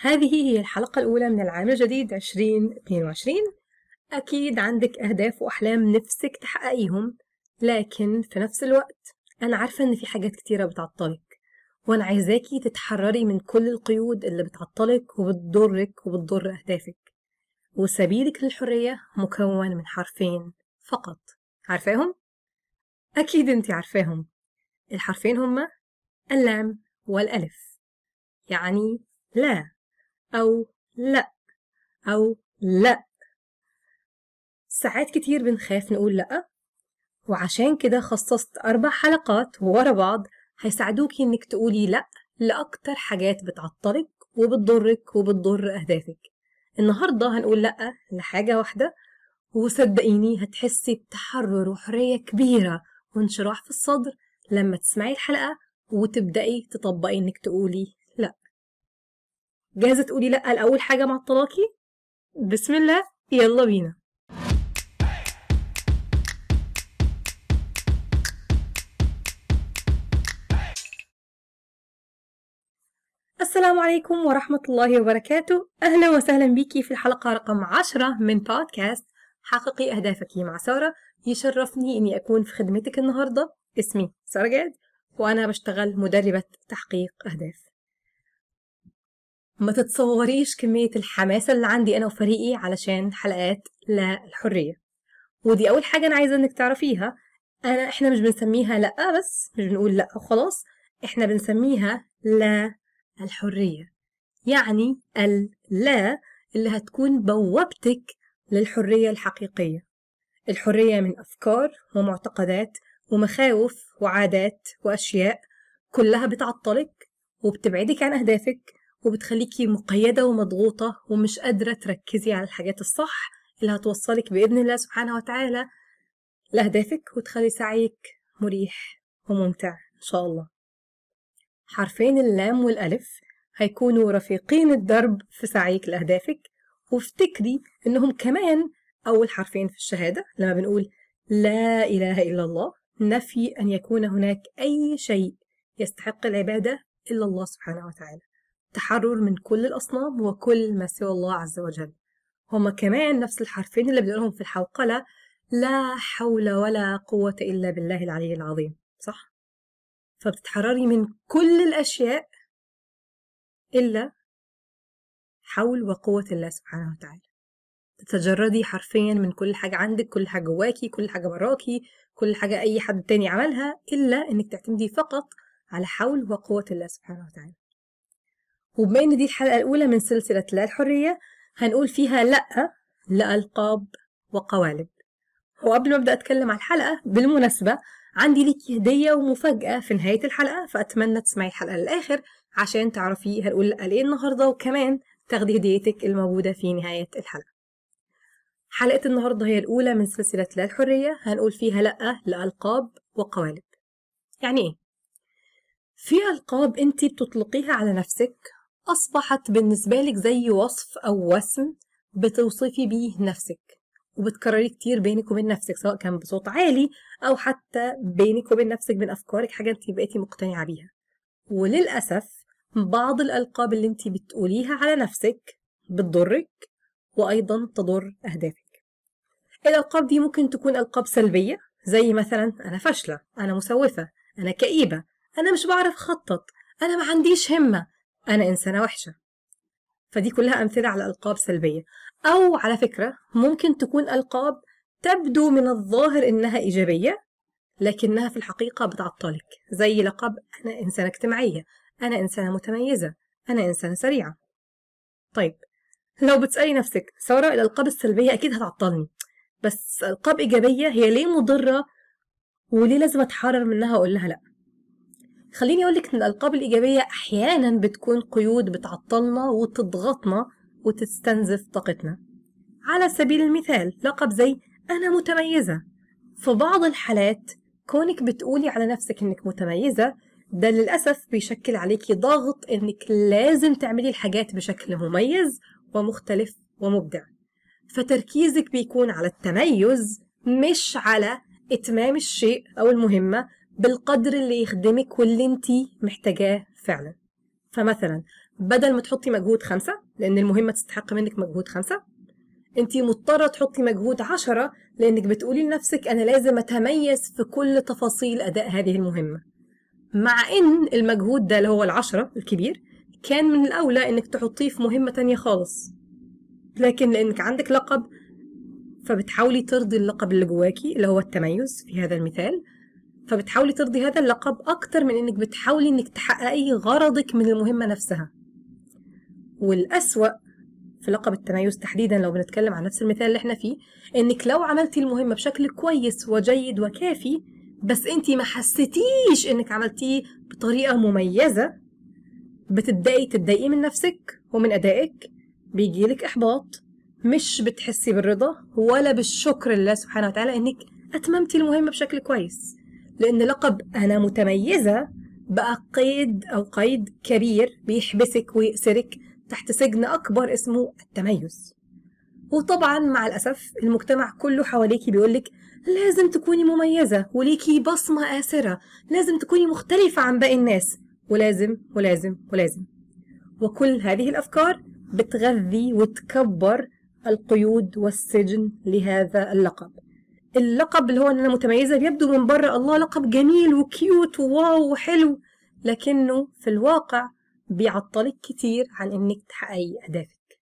هذه هي الحلقة الأولى من العام الجديد 2022 أكيد عندك أهداف وأحلام نفسك تحققيهم لكن في نفس الوقت أنا عارفة إن في حاجات كتيرة بتعطلك وأنا عايزاكي تتحرري من كل القيود اللي بتعطلك وبتضرك وبتضر أهدافك. وسبيلك للحرية مكون من حرفين فقط. عارفاهم؟ أكيد أنت عارفاهم. الحرفين هما اللام والألف يعني لا. أو لأ أو لأ. ساعات كتير بنخاف نقول لأ وعشان كده خصصت أربع حلقات ورا بعض هيساعدوكي إنك تقولي لأ لأكتر حاجات بتعطلك وبتضرك وبتضر أهدافك. النهاردة هنقول لأ لحاجة واحدة وصدقيني هتحسي بتحرر وحرية كبيرة وانشراح في الصدر لما تسمعي الحلقة وتبدأي تطبقي إنك تقولي لأ جاهزة تقولي لأ لأول حاجة معطلاكي؟ بسم الله يلا بينا. السلام عليكم ورحمة الله وبركاته. أهلا وسهلا بيكي في الحلقة رقم عشرة من بودكاست حققي أهدافك مع سارة. يشرفني إني أكون في خدمتك النهاردة. اسمي سارة جاد وأنا بشتغل مدربة تحقيق أهداف. ما تتصوريش كمية الحماسة اللي عندي أنا وفريقي علشان حلقات لا الحرية. ودي أول حاجة أنا عايزة إنك تعرفيها. أنا إحنا مش بنسميها لأ بس مش بنقول لأ وخلاص. إحنا بنسميها لا الحرية. يعني اللا اللي هتكون بوابتك للحرية الحقيقية. الحرية من أفكار ومعتقدات ومخاوف وعادات وأشياء كلها بتعطلك وبتبعدك عن أهدافك وبتخليكي مقيدة ومضغوطة ومش قادرة تركزي على الحاجات الصح اللي هتوصلك بإذن الله سبحانه وتعالى لأهدافك وتخلي سعيك مريح وممتع إن شاء الله. حرفين اللام والألف هيكونوا رفيقين الدرب في سعيك لأهدافك وافتكري إنهم كمان أول حرفين في الشهادة لما بنقول لا إله إلا الله نفي أن يكون هناك أي شيء يستحق العبادة إلا الله سبحانه وتعالى. تحرر من كل الأصنام وكل ما سوى الله عز وجل. هما كمان نفس الحرفين اللي بنقولهم في الحوقلة لا حول ولا قوة إلا بالله العلي العظيم صح؟ فبتتحرري من كل الأشياء إلا حول وقوة الله سبحانه وتعالى. تتجردي حرفيا من كل حاجة عندك كل حاجة جواكي كل حاجة براكي كل حاجة أي حد تاني عملها إلا إنك تعتمدي فقط على حول وقوة الله سبحانه وتعالى. وبما إن دي الحلقة الأولى من سلسلة لا الحرية هنقول فيها لأ لألقاب وقوالب. وقبل ما أبدأ أتكلم عن الحلقة بالمناسبة عندي ليكي هدية ومفاجأة في نهاية الحلقة فأتمنى تسمعي الحلقة للآخر عشان تعرفي هنقول لأ ليه النهاردة وكمان تاخدي هديتك الموجودة في نهاية الحلقة. حلقة النهاردة هي الأولى من سلسلة لا الحرية هنقول فيها لأ لألقاب وقوالب. يعني إيه؟ في ألقاب أنت بتطلقيها على نفسك أصبحت بالنسبة لك زي وصف أو وسم بتوصفي بيه نفسك وبتكرري كتير بينك وبين نفسك سواء كان بصوت عالي أو حتى بينك وبين نفسك بين أفكارك حاجة أنت بقيتي مقتنعة بيها. وللأسف بعض الألقاب اللي أنت بتقوليها على نفسك بتضرك وأيضا تضر أهدافك. الألقاب دي ممكن تكون ألقاب سلبية زي مثلا أنا فاشلة أنا مسوفة أنا كئيبة أنا مش بعرف أخطط أنا ما عنديش همة أنا إنسانة وحشة. فدي كلها أمثلة على ألقاب سلبية. أو على فكرة ممكن تكون ألقاب تبدو من الظاهر إنها إيجابية لكنها في الحقيقة بتعطلك. زي لقب أنا إنسانة اجتماعية أنا إنسانة متميزة أنا إنسانة سريعة. طيب لو بتسألي نفسك سارة الألقاب السلبية أكيد هتعطلني. بس ألقاب إيجابية هي ليه مضرة وليه لازم أتحرر منها وأقول لها لأ؟ خليني أقولك إن الألقاب الإيجابية أحيانا بتكون قيود بتعطلنا وتضغطنا وتستنزف طاقتنا. على سبيل المثال لقب زي أنا متميزة. في بعض الحالات كونك بتقولي على نفسك إنك متميزة ده للأسف بيشكل عليكي ضغط إنك لازم تعملي الحاجات بشكل مميز ومختلف ومبدع. فتركيزك بيكون على التميز مش على إتمام الشيء أو المهمة. بالقدر اللي يخدمك واللي انتي محتاجاه فعلا. فمثلا بدل ما تحطي مجهود خمسة لأن المهمة تستحق منك مجهود خمسة انت مضطرة تحطي مجهود عشرة لأنك بتقولي لنفسك أنا لازم أتميز في كل تفاصيل أداء هذه المهمة. مع إن المجهود ده اللي هو العشرة الكبير كان من الأولى إنك تحطيه في مهمة تانية خالص. لكن لأنك عندك لقب فبتحاولي ترضي اللقب اللي جواكي اللي هو التميز في هذا المثال فبتحاولي ترضي هذا اللقب أكتر من إنك بتحاولي إنك تحققي غرضك من المهمة نفسها. والأسوأ في لقب التميز تحديدا لو بنتكلم عن نفس المثال اللي إحنا فيه إنك لو عملتي المهمة بشكل كويس وجيد وكافي بس أنت ما حسيتيش إنك عملتيه بطريقة مميزة بتبدأي تتضايقي من نفسك ومن أدائك بيجيلك إحباط مش بتحسي بالرضا ولا بالشكر لله سبحانه وتعالى إنك أتممتي المهمة بشكل كويس. لأن لقب أنا متميزة بقى قيد أو قيد كبير بيحبسك ويأسرك تحت سجن أكبر اسمه التميز. وطبعا مع الأسف المجتمع كله حواليكي بيقولك لازم تكوني مميزة وليكي بصمة آسرة لازم تكوني مختلفة عن باقي الناس. ولازم ولازم ولازم. وكل هذه الأفكار بتغذي وتكبر القيود والسجن لهذا اللقب. اللقب اللي هو إن أنا متميزة بيبدو من بره الله لقب جميل وكيوت وواو وحلو لكنه في الواقع بيعطلك كتير عن إنك تحققي أهدافك.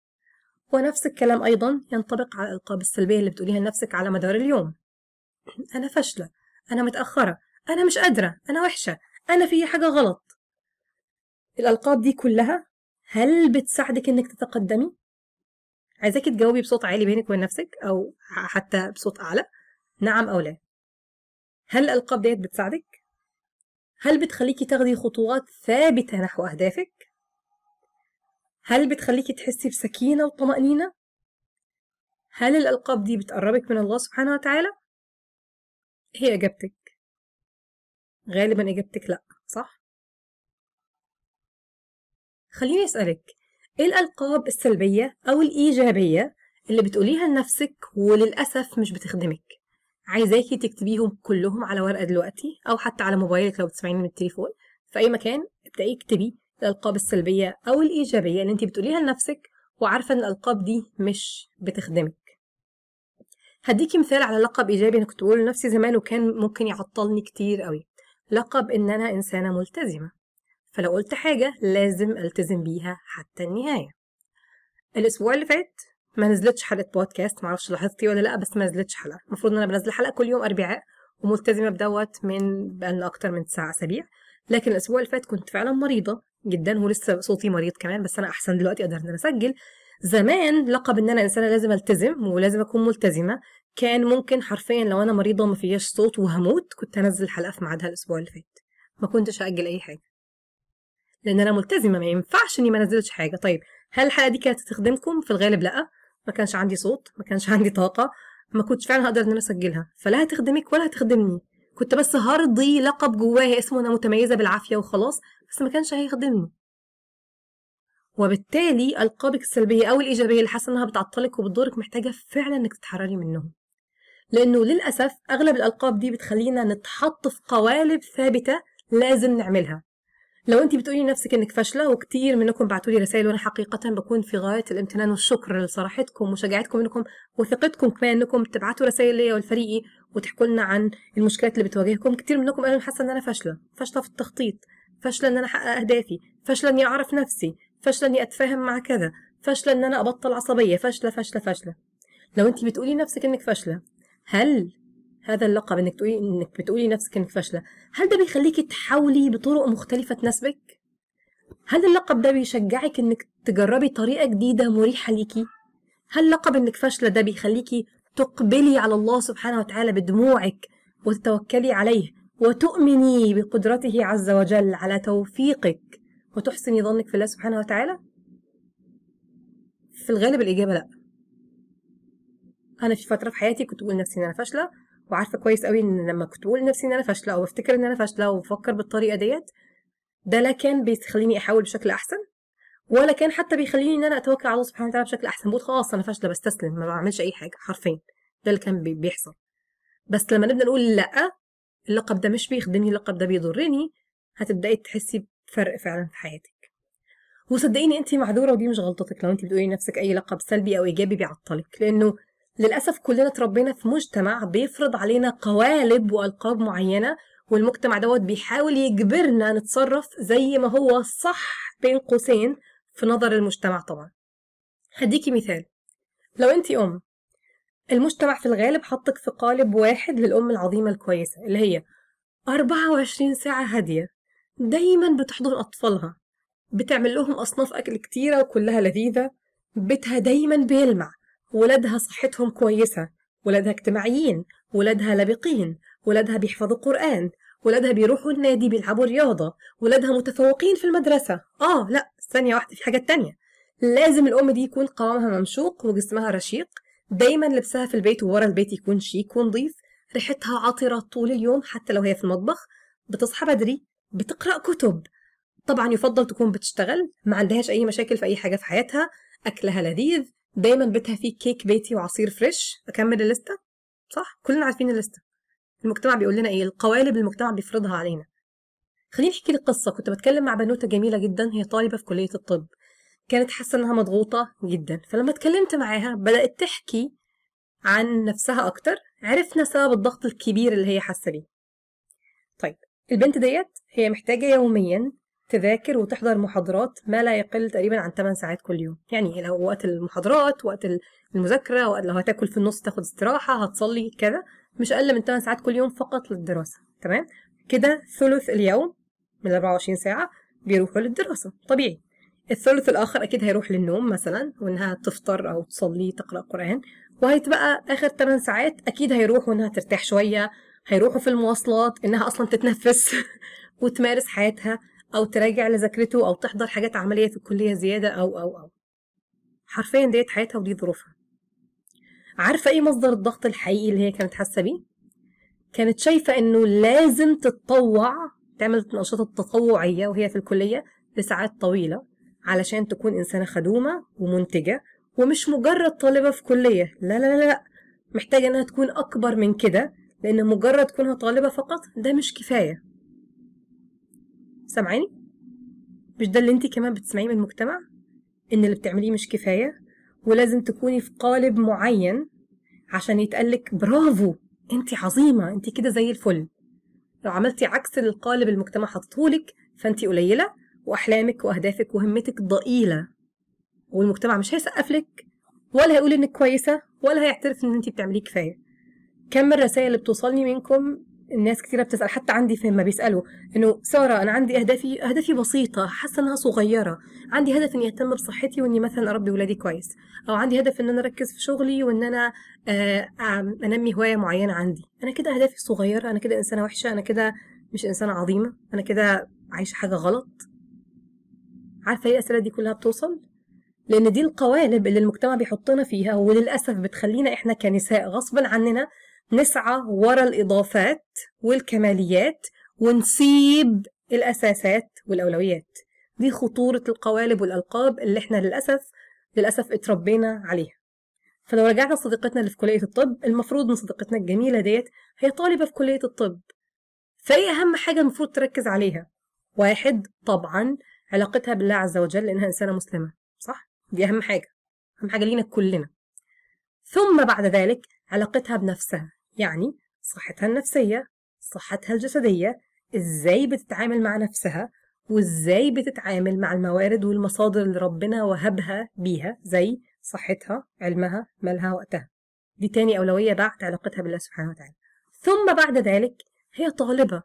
ونفس الكلام أيضا ينطبق على الألقاب السلبية اللي بتقوليها لنفسك على مدار اليوم. أنا فاشلة أنا متأخرة أنا مش قادرة أنا وحشة أنا في حاجة غلط. الألقاب دي كلها هل بتساعدك إنك تتقدمي؟ عايزاكي تجاوبي بصوت عالي بينك وبين نفسك أو حتى بصوت أعلى. نعم أو لا؟ هل الالقاب ديت بتساعدك؟ هل بتخليكي تاخدي خطوات ثابتة نحو أهدافك؟ هل بتخليكي تحسي بسكينة وطمأنينة؟ هل الألقاب دي بتقربك من الله سبحانه وتعالى؟ هي إجابتك. غالبا إجابتك لأ صح؟ خليني أسألك إيه الألقاب السلبية أو الإيجابية اللي بتقوليها لنفسك وللأسف مش بتخدمك؟ عايزاكي تكتبيهم كلهم على ورقة دلوقتي أو حتى على موبايلك لو بتسمعيني من التليفون. في أي مكان ابدأي اكتبي الألقاب السلبية أو الإيجابية اللي انت بتقوليها لنفسك وعارفة إن الألقاب دي مش بتخدمك. هديكي مثال على لقب إيجابي أنا كنت بقوله لنفسي زمان وكان ممكن يعطلني كتير قوي لقب إن أنا إنسانة ملتزمة. فلو قلت حاجة لازم ألتزم بيها حتى النهاية. الأسبوع اللي فات ما نزلتش حلقة بودكاست معرفش لاحظتي ولا لأ بس ما نزلتش حلقة. المفروض إن أنا بنزل حلقة كل يوم أربعاء وملتزمة بدوت من بقالنا أكتر من تسع أسابيع. لكن الأسبوع اللي فات كنت فعلا مريضة جدا ولسه صوتي مريض كمان بس أنا أحسن دلوقتي أقدر إن أنا أسجل. زمان لقب إن أنا إنسانة لازم ألتزم ولازم أكون ملتزمة. كان ممكن حرفيا لو أنا مريضة وما فيهاش صوت وهموت كنت أنزل حلقة في ميعادها الأسبوع اللي فات. ما كنتش أجل أي حاجة. لأن أنا ملتزمة ما ينفعش إني ما أنزلش حاجة. طيب هل الحلقة دي كانت تخدمكم في الغالب لأ. ما كانش عندي صوت ما كانش عندي طاقة ما كنتش فعلا هقدر إن أنا أسجلها. فلا هتخدمك ولا هتخدمني. كنت بس هرضي لقب جوايا اسمه أنا متميزة بالعافية وخلاص بس ما كانش هيخدمني. وبالتالي ألقابك السلبية أو الإيجابية اللي حاسة إنها بتعطلك وبتضرك محتاجة فعلا إنك تتحرري منهم. لأنه للأسف أغلب الألقاب دي بتخلينا نتحط في قوالب ثابتة لازم نعملها. لو انت بتقولي لنفسك انك فاشلة وكتير منكم بعتوا لي رسائل وأنا حقيقة بكون في غاية الامتنان والشكر لصراحتكم وشجاعتكم انكم وثقتكم كمان انكم تبعتوا رسائل ليا ولفريقي وتحكوا لنا عن المشكلات اللي بتواجهكم. كتير منكم قالوا حاسة ان أنا فاشلة فاشلة في التخطيط فاشلة ان أنا احقق اهدافي فاشلة اني اعرف نفسي فاشلة اني اتفاهم مع كذا فاشلة ان أنا ابطل عصبية فاشلة فاشلة فاشلة. لو انت بتقولي لنفسك انك فاشلة هل هذا اللقب إنك تقولي إنك بتقولي نفسك إنك فاشلة. هل ده بيخليكي تحاولي بطرق مختلفة تناسبك؟ هل اللقب ده بيشجعك إنك تجربي طريقة جديدة مريحة ليكي؟ هل لقب إنك فاشلة ده بيخليكي تقبلي على الله سبحانه وتعالى بدموعك وتتوكلي عليه وتؤمني بقدرته عز وجل على توفيقك وتحسني ظنك في الله سبحانه وتعالى؟ في الغالب الإجابة لأ. أنا في فترة في حياتي كنت بقول نفسي إن أنا فاشلة وعارفة كويس قوي إن لما كنت بقول لنفسي إن أنا فاشلة أو افتكر إن أنا فاشلة وبفكر بالطريقة ديت ده لا كان بيخليني أحاول بشكل أحسن ولا كان حتى بيخليني إن أنا أتوكل على الله سبحانه وتعالى بشكل أحسن. بقول خلاص أنا فاشلة بستسلم ما بعملش أي حاجة حرفيا. ده اللي كان بيحصل. بس لما نبدأ نقول لأ اللقب ده مش بيخدمني اللقب ده بيضرني هتبدأي تحسي بفرق فعلا في حياتك. وصدقيني انت معذورة ودي مش غلطتك لو انت بتقولي لنفسك أي لقب سلبي أو إيجابي بيعطلك لأنه للأسف كلنا اتربينا في مجتمع بيفرض علينا قوالب وألقاب معينة والمجتمع دوت بيحاول يجبرنا نتصرف زي ما هو صح بين قوسين في نظر المجتمع طبعا. هديكي مثال. لو انت أم المجتمع في الغالب حطك في قالب واحد للأم العظيمة الكويسة اللي هي 24 ساعة هادية دايما بتحضن أطفالها بتعمل لهم أصناف أكل كتيرة وكلها لذيذة بيتها دايما بيلمع. ولادها صحتهم كويسة ولادها اجتماعيين ولادها لبقين ولادها بيحفظوا قرآن ولادها بيروحوا النادي بيلعبوا رياضة ولادها متفوقين في المدرسة. آه لا ثانية واحدة في حاجات تانية. لازم الأم دي يكون قوامها ممشوق وجسمها رشيق. دايما لبسها في البيت وبرا البيت يكون شيك ونظيف. ريحتها عطرة طول اليوم حتى لو هي في المطبخ. بتصحى بدري بتقرأ كتب. طبعا يفضل تكون بتشتغل ما عندهاش أي مشاكل في أي حاجة في حياتها. أكلها لذيذ. دايما بيتها فيه كيك بيتي وعصير فريش. أكمل ال list ة؟ صح كلنا عارفين ال list ة. المجتمع بيقول لنا إيه؟ القوالب المجتمع بيفرضها علينا. خليني أحكي لك قصة. كنت بتكلم مع بنوتة جميلة جدا هي طالبة في كلية الطب. كانت حاسة إنها مضغوطة جدا. فلما اتكلمت معاها بدأت تحكي عن نفسها أكتر. عرفنا سبب الضغط الكبير اللي هي حاسة بيه. طيب البنت ديت هي محتاجة يوميا تذاكر وتحضر محاضرات ما لا يقل تقريبا عن 8 ساعات كل يوم. يعني لو وقت المحاضرات وقت المذاكرة وقت لو هتاكل في النص تاخد استراحة هتصلي كذا مش أقل من 8 ساعات كل يوم فقط للدراسة. تمام؟ كده ثلث اليوم من 24 ساعة بيروحوا للدراسة. طبيعي. الثلث الآخر أكيد هيروح للنوم مثلا وإنها تفطر أو تصلي تقرأ قرآن. وهيتبقى آخر 8 ساعات أكيد هيروحوا إنها ترتاح شوية هيروحوا في المواصلات إنها أصلا تتنفس وتمارس حياتها. أو تراجع لذاكرته أو تحضر حاجات عملية في الكلية زيادة أو أو أو. حرفيا ديت حياتها ودي ظروفها. عارفة إيه مصدر الضغط الحقيقي اللي هي كانت حاسة بيه؟ كانت شايفة إنه لازم تتطوع تعمل الأنشطة التطوعية وهي في الكلية لساعات طويلة علشان تكون إنسانة خدومة ومنتجة ومش مجرد طالبة في كلية. لا لا لا لا. محتاجة إنها تكون أكبر من كده لأن مجرد كونها طالبة فقط ده مش كفاية. سامعيني؟ مش ده اللي انت كمان بتسمعيه من المجتمع؟ إن اللي بتعمليه مش كفاية ولازم تكوني في قالب معين عشان يتقالك برافو انت عظيمة انت كده زي الفل لو عملتي عكس القالب المجتمع حاططهولك فانت قليلة وأحلامك وأهدافك وهمتك ضئيلة والمجتمع مش هيسقف لك ولا هيقول إنك كويسة ولا هيعترف إن انت بتعمليه كفاية كم الرسائل اللي بتوصلني منكم الناس كتيرة بتسأل حتى عندي في ما بيسألوا إنه سارة أنا عندي أهدافي أهدافي بسيطة حاسة إنها صغيرة. عندي هدف إني أهتم بصحتي وإني مثلا أربي ولادي كويس. أو عندي هدف إن أنا أركز في شغلي وإن أنا آه أنمي هواية معينة عندي. أنا كده أهدافي صغيرة أنا كده إنسانة وحشة أنا كده مش إنسانة عظيمة أنا كده عايشة حاجة غلط. عارفة إيه الأسئلة دي كلها بتوصل؟ لأن دي القوالب اللي المجتمع بيحطنا فيها وللأسف بتخلينا إحنا كنساء غصبا عننا نسعى ورا الإضافات والكماليات ونسيب الأساسات والأولويات. دي خطورة القوالب والألقاب اللي إحنا للأسف للأسف اتربينا عليها. فلو رجعنا لصديقتنا اللي في كلية الطب المفروض إن صديقتنا الجميلة ديت هي طالبة في كلية الطب. فايه أهم حاجة المفروض تركز عليها. واحد طبعا علاقتها بالله عز وجل لأنها إنسانة مسلمة صح؟ دي أهم حاجة. أهم حاجة لينا كلنا. ثم بعد ذلك علاقتها بنفسها. يعني صحتها النفسية صحتها الجسدية إزاي بتتعامل مع نفسها وإزاي بتتعامل مع الموارد والمصادر اللي ربنا وهبها بيها زي صحتها علمها مالها وقتها. دي تاني أولوية بعد علاقتها بالله سبحانه وتعالى. ثم بعد ذلك هي طالبة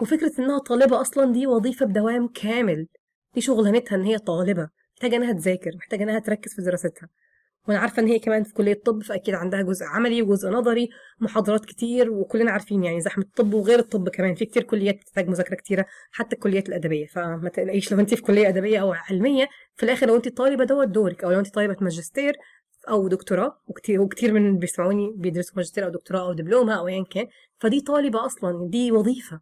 وفكرة إنها طالبة أصلا دي وظيفة بدوام كامل. دي شغلانتها إن هي طالبة محتاجة إنها تذاكر محتاجة إنها تركز في دراستها. وأنا عارفة ان هي كمان في كلية الطب فأكيد عندها جزء عملي وجزء نظري محاضرات كتير وكلنا عارفين يعني زحمة الطب وغير الطب كمان. في كتير كليات بتحتاج مذاكرة كتيرة حتى الكليات الأدبية. فما تقلقيش لو انت في كلية أدبية أو علمية في الآخر لو انت طالبة دوت دورك. أو لو انت طالبة ماجستير أو دكتوراه وكتير وكتير من بيسمعوني بيدرسوا ماجستير أو دكتوراه أو دبلومة أو ايا كان فدي طالبة أصلا دي وظيفة.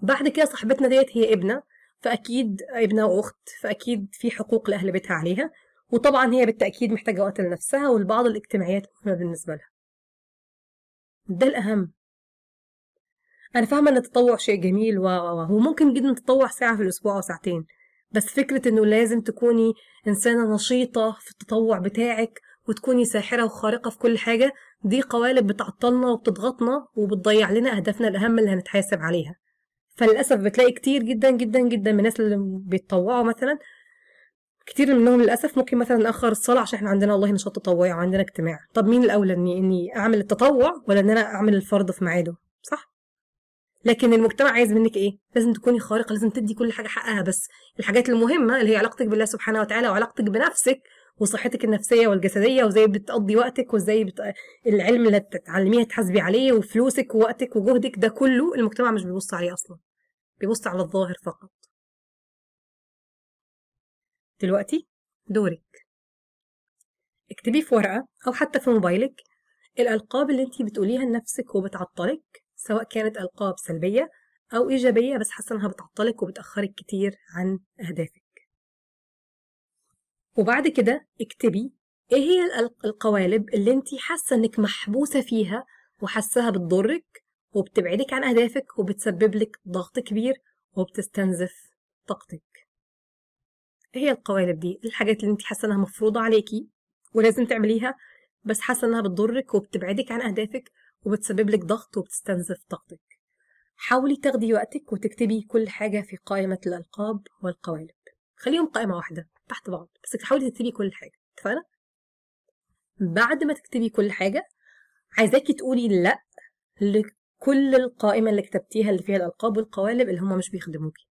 بعد كده صاحبتنا ديت هي ابنة فأكيد ابنها وأخت فأكيد في حقوق لأهل بيتها عليها. وطبعا هي بالتأكيد محتاجة وقت لنفسها ولبعض الاجتماعيات المهمة بالنسبة لها. ده الأهم. أنا فاهمة إن التطوع شيء جميل وممكن جدا تطوع ساعة في الأسبوع أو ساعتين. بس فكرة إنه لازم تكوني إنسانة نشيطة في التطوع بتاعك وتكوني ساحرة وخارقة في كل حاجة دي قوالب بتعطلنا وبتضغطنا وبتضيع لنا أهدافنا الأهم اللي هنتحاسب عليها. فللأسف بتلاقي كتير جدا جدا جدا من الناس اللي بيتطوعوا مثلا كتير منهم للأسف ممكن مثلا نأخر الصلاة عشان إحنا عندنا والله نشاط تطوعي وعندنا اجتماع. طب مين الأولى؟ إني إني أعمل التطوع ولا إن أنا أعمل الفرض في ميعاده؟ صح؟ لكن المجتمع عايز منك إيه؟ لازم تكوني خارقة لازم تدي كل حاجة حقها بس الحاجات المهمة اللي هي علاقتك بالله سبحانه وتعالى وعلاقتك بنفسك وصحتك النفسية والجسدية وإزاي بتقضي وقتك وإزاي بت... العلم اللي تتعلميه تحاسبي عليه وفلوسك ووقتك وجهدك ده كله المجتمع مش بيبص عليه أصلا. بيبص على الظاهر فقط. دلوقتي دورك. اكتبي في ورقة أو حتى في موبايلك الألقاب اللي انتي بتقوليها لنفسك وبتعطلك سواء كانت ألقاب سلبية أو إيجابية بس حاسة إنها بتعطلك وبتأخرك كتير عن أهدافك. وبعد كده اكتبي إيه هي القوالب اللي انت حاسة إنك محبوسة فيها وحاساها بتضرك وبتبعدك عن أهدافك وبتسبب لك ضغط كبير وبتستنزف طاقتك. هي القوالب دي الحاجات اللي انت حاسة انها مفروضة عليكي ولازم تعمليها بس حاسة انها بتضرك وبتبعدك عن أهدافك وبتسبب لك ضغط وبتستنزف طاقتك. حاولي تاخدي وقتك وتكتبي كل حاجة في قائمة الألقاب والقوالب. خليهم قائمة واحدة تحت بعض بس تحاولي تكتبي كل حاجة. اتفقنا؟ بعد ما تكتبي كل حاجة عايزاكي تقولي لأ لكل القائمة اللي كتبتيها اللي فيها الألقاب والقوالب اللي هما مش بيخدموكي.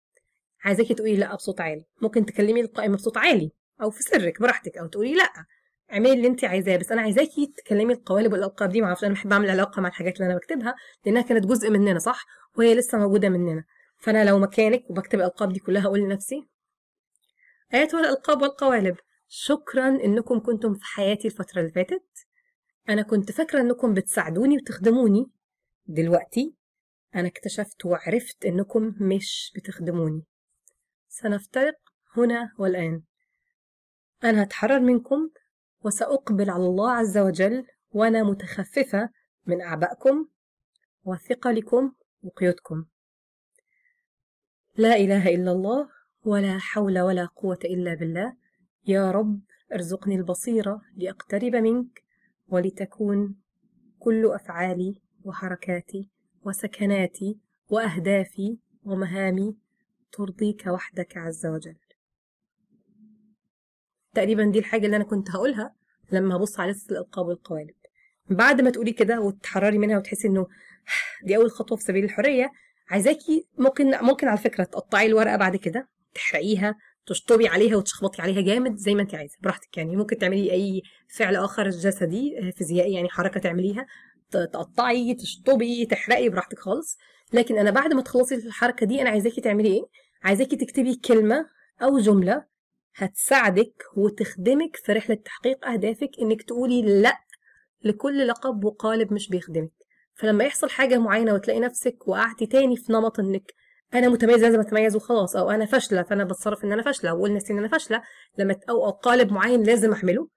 عايزاكي تقولي لأ بصوت عالي. ممكن تكلمي القائمة بصوت عالي أو في سرك براحتك أو تقولي لأ. اعملي اللي انت عايزاه بس أنا عايزاكي تكلمي القوالب والألقاب دي معرفش أنا بحب أعمل علاقة مع الحاجات اللي أنا بكتبها لأنها كانت جزء مننا صح؟ وهي لسه موجودة مننا. فأنا لو مكانك وبكتب الألقاب دي كلها أقول لنفسي ايتها الالقاب والقوالب شكرا إنكم كنتم في حياتي الفترة اللي فاتت. أنا كنت فاكرة إنكم بتساعدوني وتخدموني دلوقتي أنا اكتشفت وعرفت إنكم مش بتخدموني. سنفترق هنا والآن. أنا هتحرر منكم وسأقبل على الله عز وجل وأنا متخففة من أعبائكم وثقلكم وقيودكم. لا إله إلا الله ولا حول ولا قوة إلا بالله. يا رب ارزقني البصيرة لأقترب منك ولتكون كل أفعالي وحركاتي وسكناتي وأهدافي ومهامي ترضيك وحدك عز وجل. تقريبا دي الحاجة اللي أنا كنت هقولها لما أبص على لسة الألقاب والقوالب. بعد ما تقولي كده وتحرري منها وتحسي إنه دي أول خطوة في سبيل الحرية عايزاكي ممكن ممكن على فكرة تقطعي الورقة بعد كده تحرقيها تشطبي عليها وتشخبطي عليها جامد زي ما انت عايزة براحتك. يعني ممكن تعملي أي فعل آخر جسدي فيزيائي يعني حركة تعمليها تقطعي تشطبي تحرقي براحتك خالص. لكن أنا بعد ما تخلصي الحركة دي أنا عايزاكي تعملي إيه؟ عايزاكي تكتبي كلمة أو جملة هتساعدك وتخدمك في رحلة تحقيق أهدافك إنك تقولي لأ لكل لقب وقالب مش بيخدمك. فلما يحصل حاجة معينة وتلاقي نفسك وقعتي تاني في نمط إنك أنا متميزة لازم أتميز وخلاص أو أنا فاشلة فأنا بتصرف إن أنا فاشلة أو لنفسي إن أنا فاشلة لما أو, أو قالب معين لازم أحمله.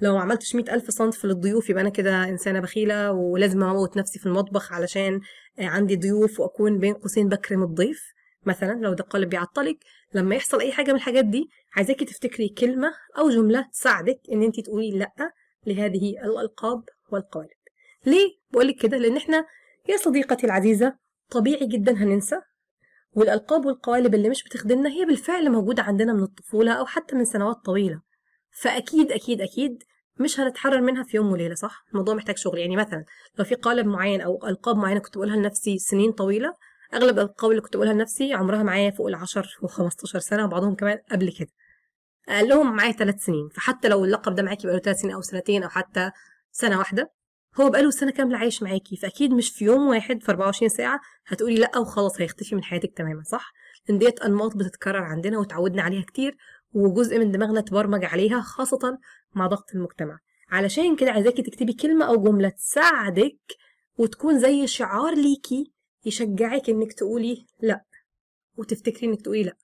لو ما عملتش مئة ألف صنف للضيوف يبقى أنا كده إنسانة بخيلة ولازم أموت نفسي في المطبخ علشان عندي ضيوف وأكون بين قوسين بكرم الضيف. مثلا لو ده قالب بيعطلك لما يحصل أي حاجة من الحاجات دي عايزاكي تفتكري كلمة أو جملة تساعدك إن انت تقولي لأ لهذه الألقاب والقوالب. ليه؟ بقولك كده لأن إحنا يا صديقتي العزيزة طبيعي جدا هننسى والألقاب والقوالب اللي مش بتخدمنا هي بالفعل موجودة عندنا من الطفولة أو حتى من سنوات طويلة. فأكيد أكيد أكيد مش هنتحرر منها في يوم وليلة صح؟ الموضوع محتاج شغل. يعني مثلا لو في قالب معين أو ألقاب معينة كنت بقولها لنفسي سنين طويلة أغلب الالقاب اللي كنت بقولها لنفسي عمرها معايا فوق العشر و15 سنة وبعضهم كمان قبل كده. أقلهم معايا ثلاث سنين فحتى لو اللقب ده معاكي بقاله ثلاث سنين أو سنتين أو حتى سنة واحدة هو بقاله سنة كاملة عايش معاكي فأكيد مش في يوم واحد في 24 ساعة هتقولي لأ وخلاص هيختفي من حياتك تماما صح؟ لأن ديت أنماط بتتكرر عندنا وتعودنا عليها كتير وجزء من دماغنا تبرمج عليها خاصة مع ضغط المجتمع. علشان كده عايزاكي تكتبي كلمة أو جملة تساعدك وتكون زي شعار ليكي يشجعك إنك تقولي لأ وتفتكري إنك تقولي لأ.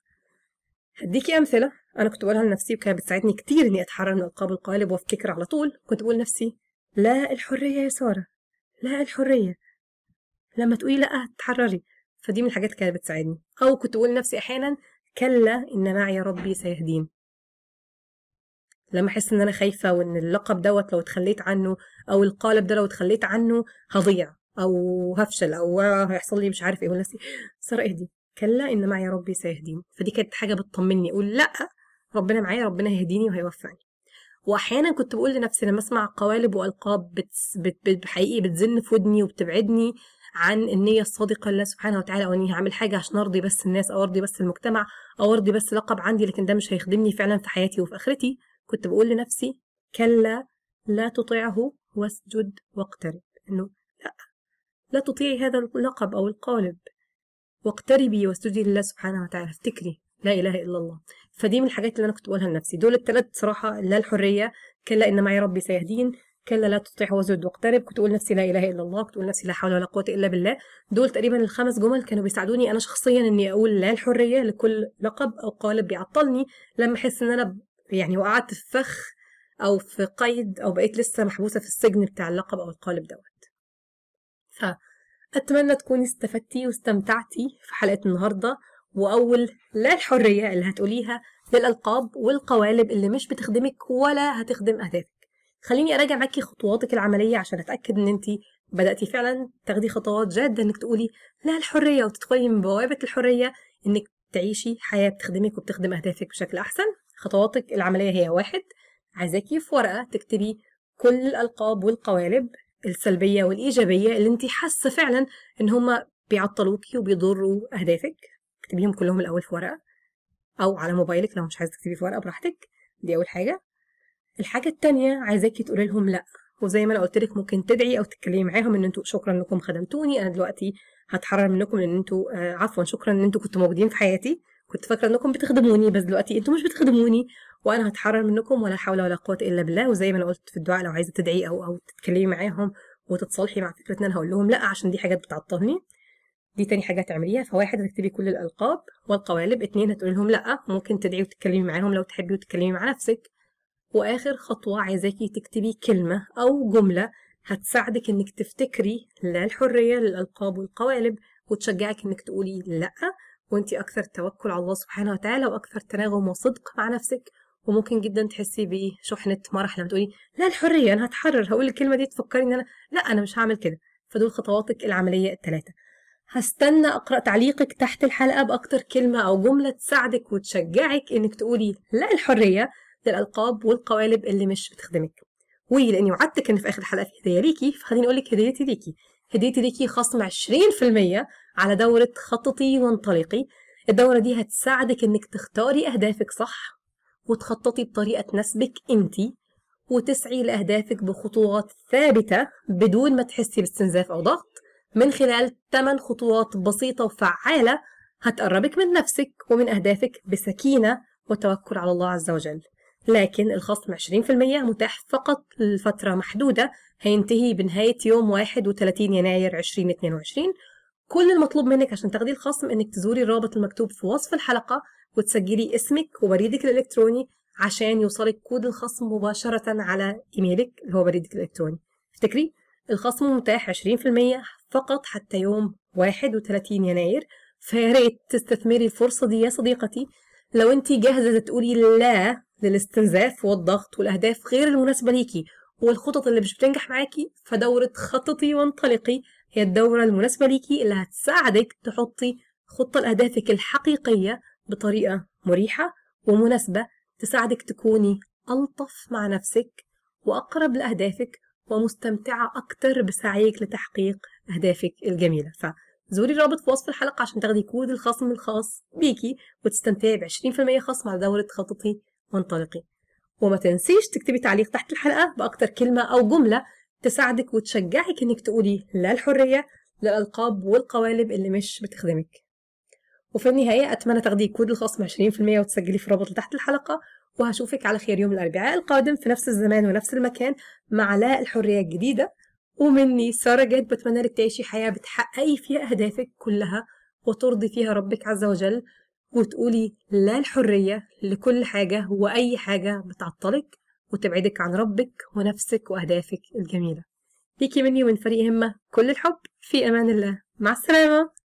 هديكي أمثلة. أنا كنت بقولها لنفسي وكانت بتساعدني كتير إني أتحرر من ألقاب القالب وافتكر على طول. كنت بقول لنفسي لا الحرية يا سارة لا الحرية. لما تقولي لأ تحرري فدي من الحاجات كانت بتساعدني. أو كنت بقول لنفسي أحيانا كلا إن معي ربي سيهدين. لما أحس إن أنا خايفة وإن اللقب دوت لو اتخليت عنه أو القالب ده لو اتخليت عنه هضيع. أو هفشل أو هيحصل لي مش عارف إيه ونفسي سارة اهدي. كلا ان معي ربي سيهدين فدي كانت حاجة بتطمني. أقول لأ ربنا معايا ربنا هيهديني وهيوفقني. وأحيانا كنت بقول لنفسي لما أسمع قوالب وألقاب بت... بت... بت... حقيقي بتزن في ودني وبتبعدني عن النية الصادقة لله سبحانه وتعالى أو إني هعمل حاجة عشان أرضي بس الناس أو أرضي بس المجتمع أو أرضي بس لقب عندي لكن ده مش هيخدمني فعلا في حياتي. وفي آخرتي كنت بقول لنفسي كلا لا تطيعه واسجد واقترب. إنه لا تطيعي هذا اللقب أو القالب. واقتربي واسجدي لله سبحانه وتعالى. افتكري لا إله إلا الله. فدي من الحاجات اللي أنا كنت بقولها لنفسي. دول الثلاث صراحة لا الحرية كلا إن معي ربي سيهدين كلا لا تطيع وزد واقترب. كنت أقول نفسي لا إله إلا الله كنت أقول نفسي لا حول ولا قوة إلا بالله. دول تقريبا الخمس جمل كانوا بيساعدوني أنا شخصيا إني أقول لا الحرية لكل لقب أو قالب بيعطلني. لما أحس إن أنا يعني وقعت في فخ أو في قيد أو بقيت لسه محبوسة في السجن بتاع اللقب أو القالب دوت. فأتمنى تكوني استفدتي واستمتعتي في حلقة النهارده وأول لا الحرية اللي هتقوليها للألقاب والقوالب اللي مش بتخدمك ولا هتخدم أهدافك. خليني أراجع معاكي خطواتك العملية عشان أتأكد إن انت بدأتي فعلا تاخدي خطوات جادة إنك تقولي لا الحرية وتدخلي من بوابة الحرية إنك تعيشي حياة بتخدمك وبتخدم أهدافك بشكل أحسن. خطواتك العملية هي واحد عايزاكي في ورقة تكتبي كل الألقاب والقوالب السلبية والإيجابية اللي انت حاسة فعلا إن هما بيعطلوكي وبيضروا أهدافك. اكتبيهم كلهم الأول في ورقة أو على موبايلك لو مش عايزة تكتبي في ورقة براحتك. دي أول حاجة. الحاجة التانية عايزاكي تقولي لهم لأ. وزي ما أنا قلت لك ممكن تدعي أو تتكلمي معاهم إن أنتوا شكرا إنكم خدمتوني. أنا دلوقتي هتحرر منكم إن أنتوا آه عفوا شكرا إن أنتوا كنتوا موجودين في حياتي. كنت فاكرة إنكم بتخدموني بس دلوقتي أنتوا مش بتخدموني. وأنا هتحرر منكم ولا حول ولا قوة إلا بالله. وزي ما أنا قلت في الدعاء لو عايزة تدعي أو أو تتكلمي معاهم وتتصالحي مع فكرة إن أنا هقول لهم لا عشان دي حاجات بتعطلني. دي تاني حاجة تعمليها فواحد هتكتبي كل الألقاب والقوالب. اتنين هتقولي لهم لا ممكن تدعي وتتكلمي معاهم. لو تحبي وتتكلمي مع نفسك. وآخر خطوة عايزاكي تكتبي كلمة أو جملة هتساعدك إنك تفتكري لا الحرية للألقاب والقوالب وتشجعك إنك تقولي لأ. وإنتي أكثر توكل على الله سبحانه وتعالى وأكثر تناغم وصدق مع نفسك. وممكن جدا تحسي بشحنة مرح لما تقولي لا الحرية أنا هتحرر. هقول الكلمة دي تفكري إن أنا لا أنا مش هعمل كده. فدول خطواتك العملية الثلاثة هستنى أقرأ تعليقك تحت الحلقة بأكتر كلمة أو جملة تساعدك وتشجعك إنك تقولي لا الحرية للألقاب والقوالب اللي مش بتخدمك. ولاني وعدتك إن في آخر الحلقة في هدية ليكي فخليني أقول لك هديتي ليكي. هديتي ليكي خصم 20% على دورة خططي وانطلقي. الدورة دي هتساعدك إنك تختاري أهدافك صح وتخططي بطريقة تناسبك انتي وتسعي لأهدافك بخطوات ثابتة بدون ما تحسي باستنزاف أو ضغط. من خلال 8 خطوات بسيطة وفعالة هتقربك من نفسك ومن أهدافك بسكينة وتوكل على الله عز وجل. لكن الخصم 20% متاح فقط لفترة محدودة هينتهي بنهاية يوم 31 يناير 2022 كل المطلوب منك عشان تاخدي الخصم إنك تزوري الرابط المكتوب في وصف الحلقة وتسجلي اسمك وبريدك الإلكتروني عشان يوصلك كود الخصم مباشرة على إيميلك اللي هو بريدك الإلكتروني. افتكري الخصم متاح 20% فقط حتى يوم 31 يناير. فيا ريت تستثمري الفرصة دي يا صديقتي. لو انت جاهزة تقولي لا للاستنزاف والضغط والأهداف غير المناسبة ليكي والخطط اللي مش بتنجح معاكي فدورة خططي وانطلقي هي الدورة المناسبة ليكي اللي هتساعدك تحطي خطة لأهدافك الحقيقية بطريقة مريحة ومناسبة تساعدك تكوني ألطف مع نفسك وأقرب لأهدافك ومستمتعة أكتر بسعيك لتحقيق أهدافك الجميلة. فزوري الرابط في وصف الحلقة عشان تاخدي كود الخصم الخاص بيكي وتستمتعي ب 20% خصم على دورة خططي وانطلقي. وما تنسيش تكتبي تعليق تحت الحلقة بأكتر كلمة أو جملة تساعدك وتشجعك إنك تقولي لا الحرية للألقاب والقوالب اللي مش بتخدمك. وفي النهاية أتمنى تاخدي كود الخصم 20% وتسجلي في الرابط تحت الحلقة وهشوفك على خير يوم الأربعاء القادم في نفس الزمان ونفس المكان مع لا الحرية الجديدة. ومني سارة جد بتمنى لك تعيشي حياة بتحققي فيها أهدافك كلها وترضي فيها ربك عز وجل وتقولي لا الحرية لكل حاجة وأي حاجة بتعطلك وتبعدك عن ربك ونفسك وأهدافك الجميلة. ليكي مني ومن فريق همة كل الحب في أمان الله. مع السلامة.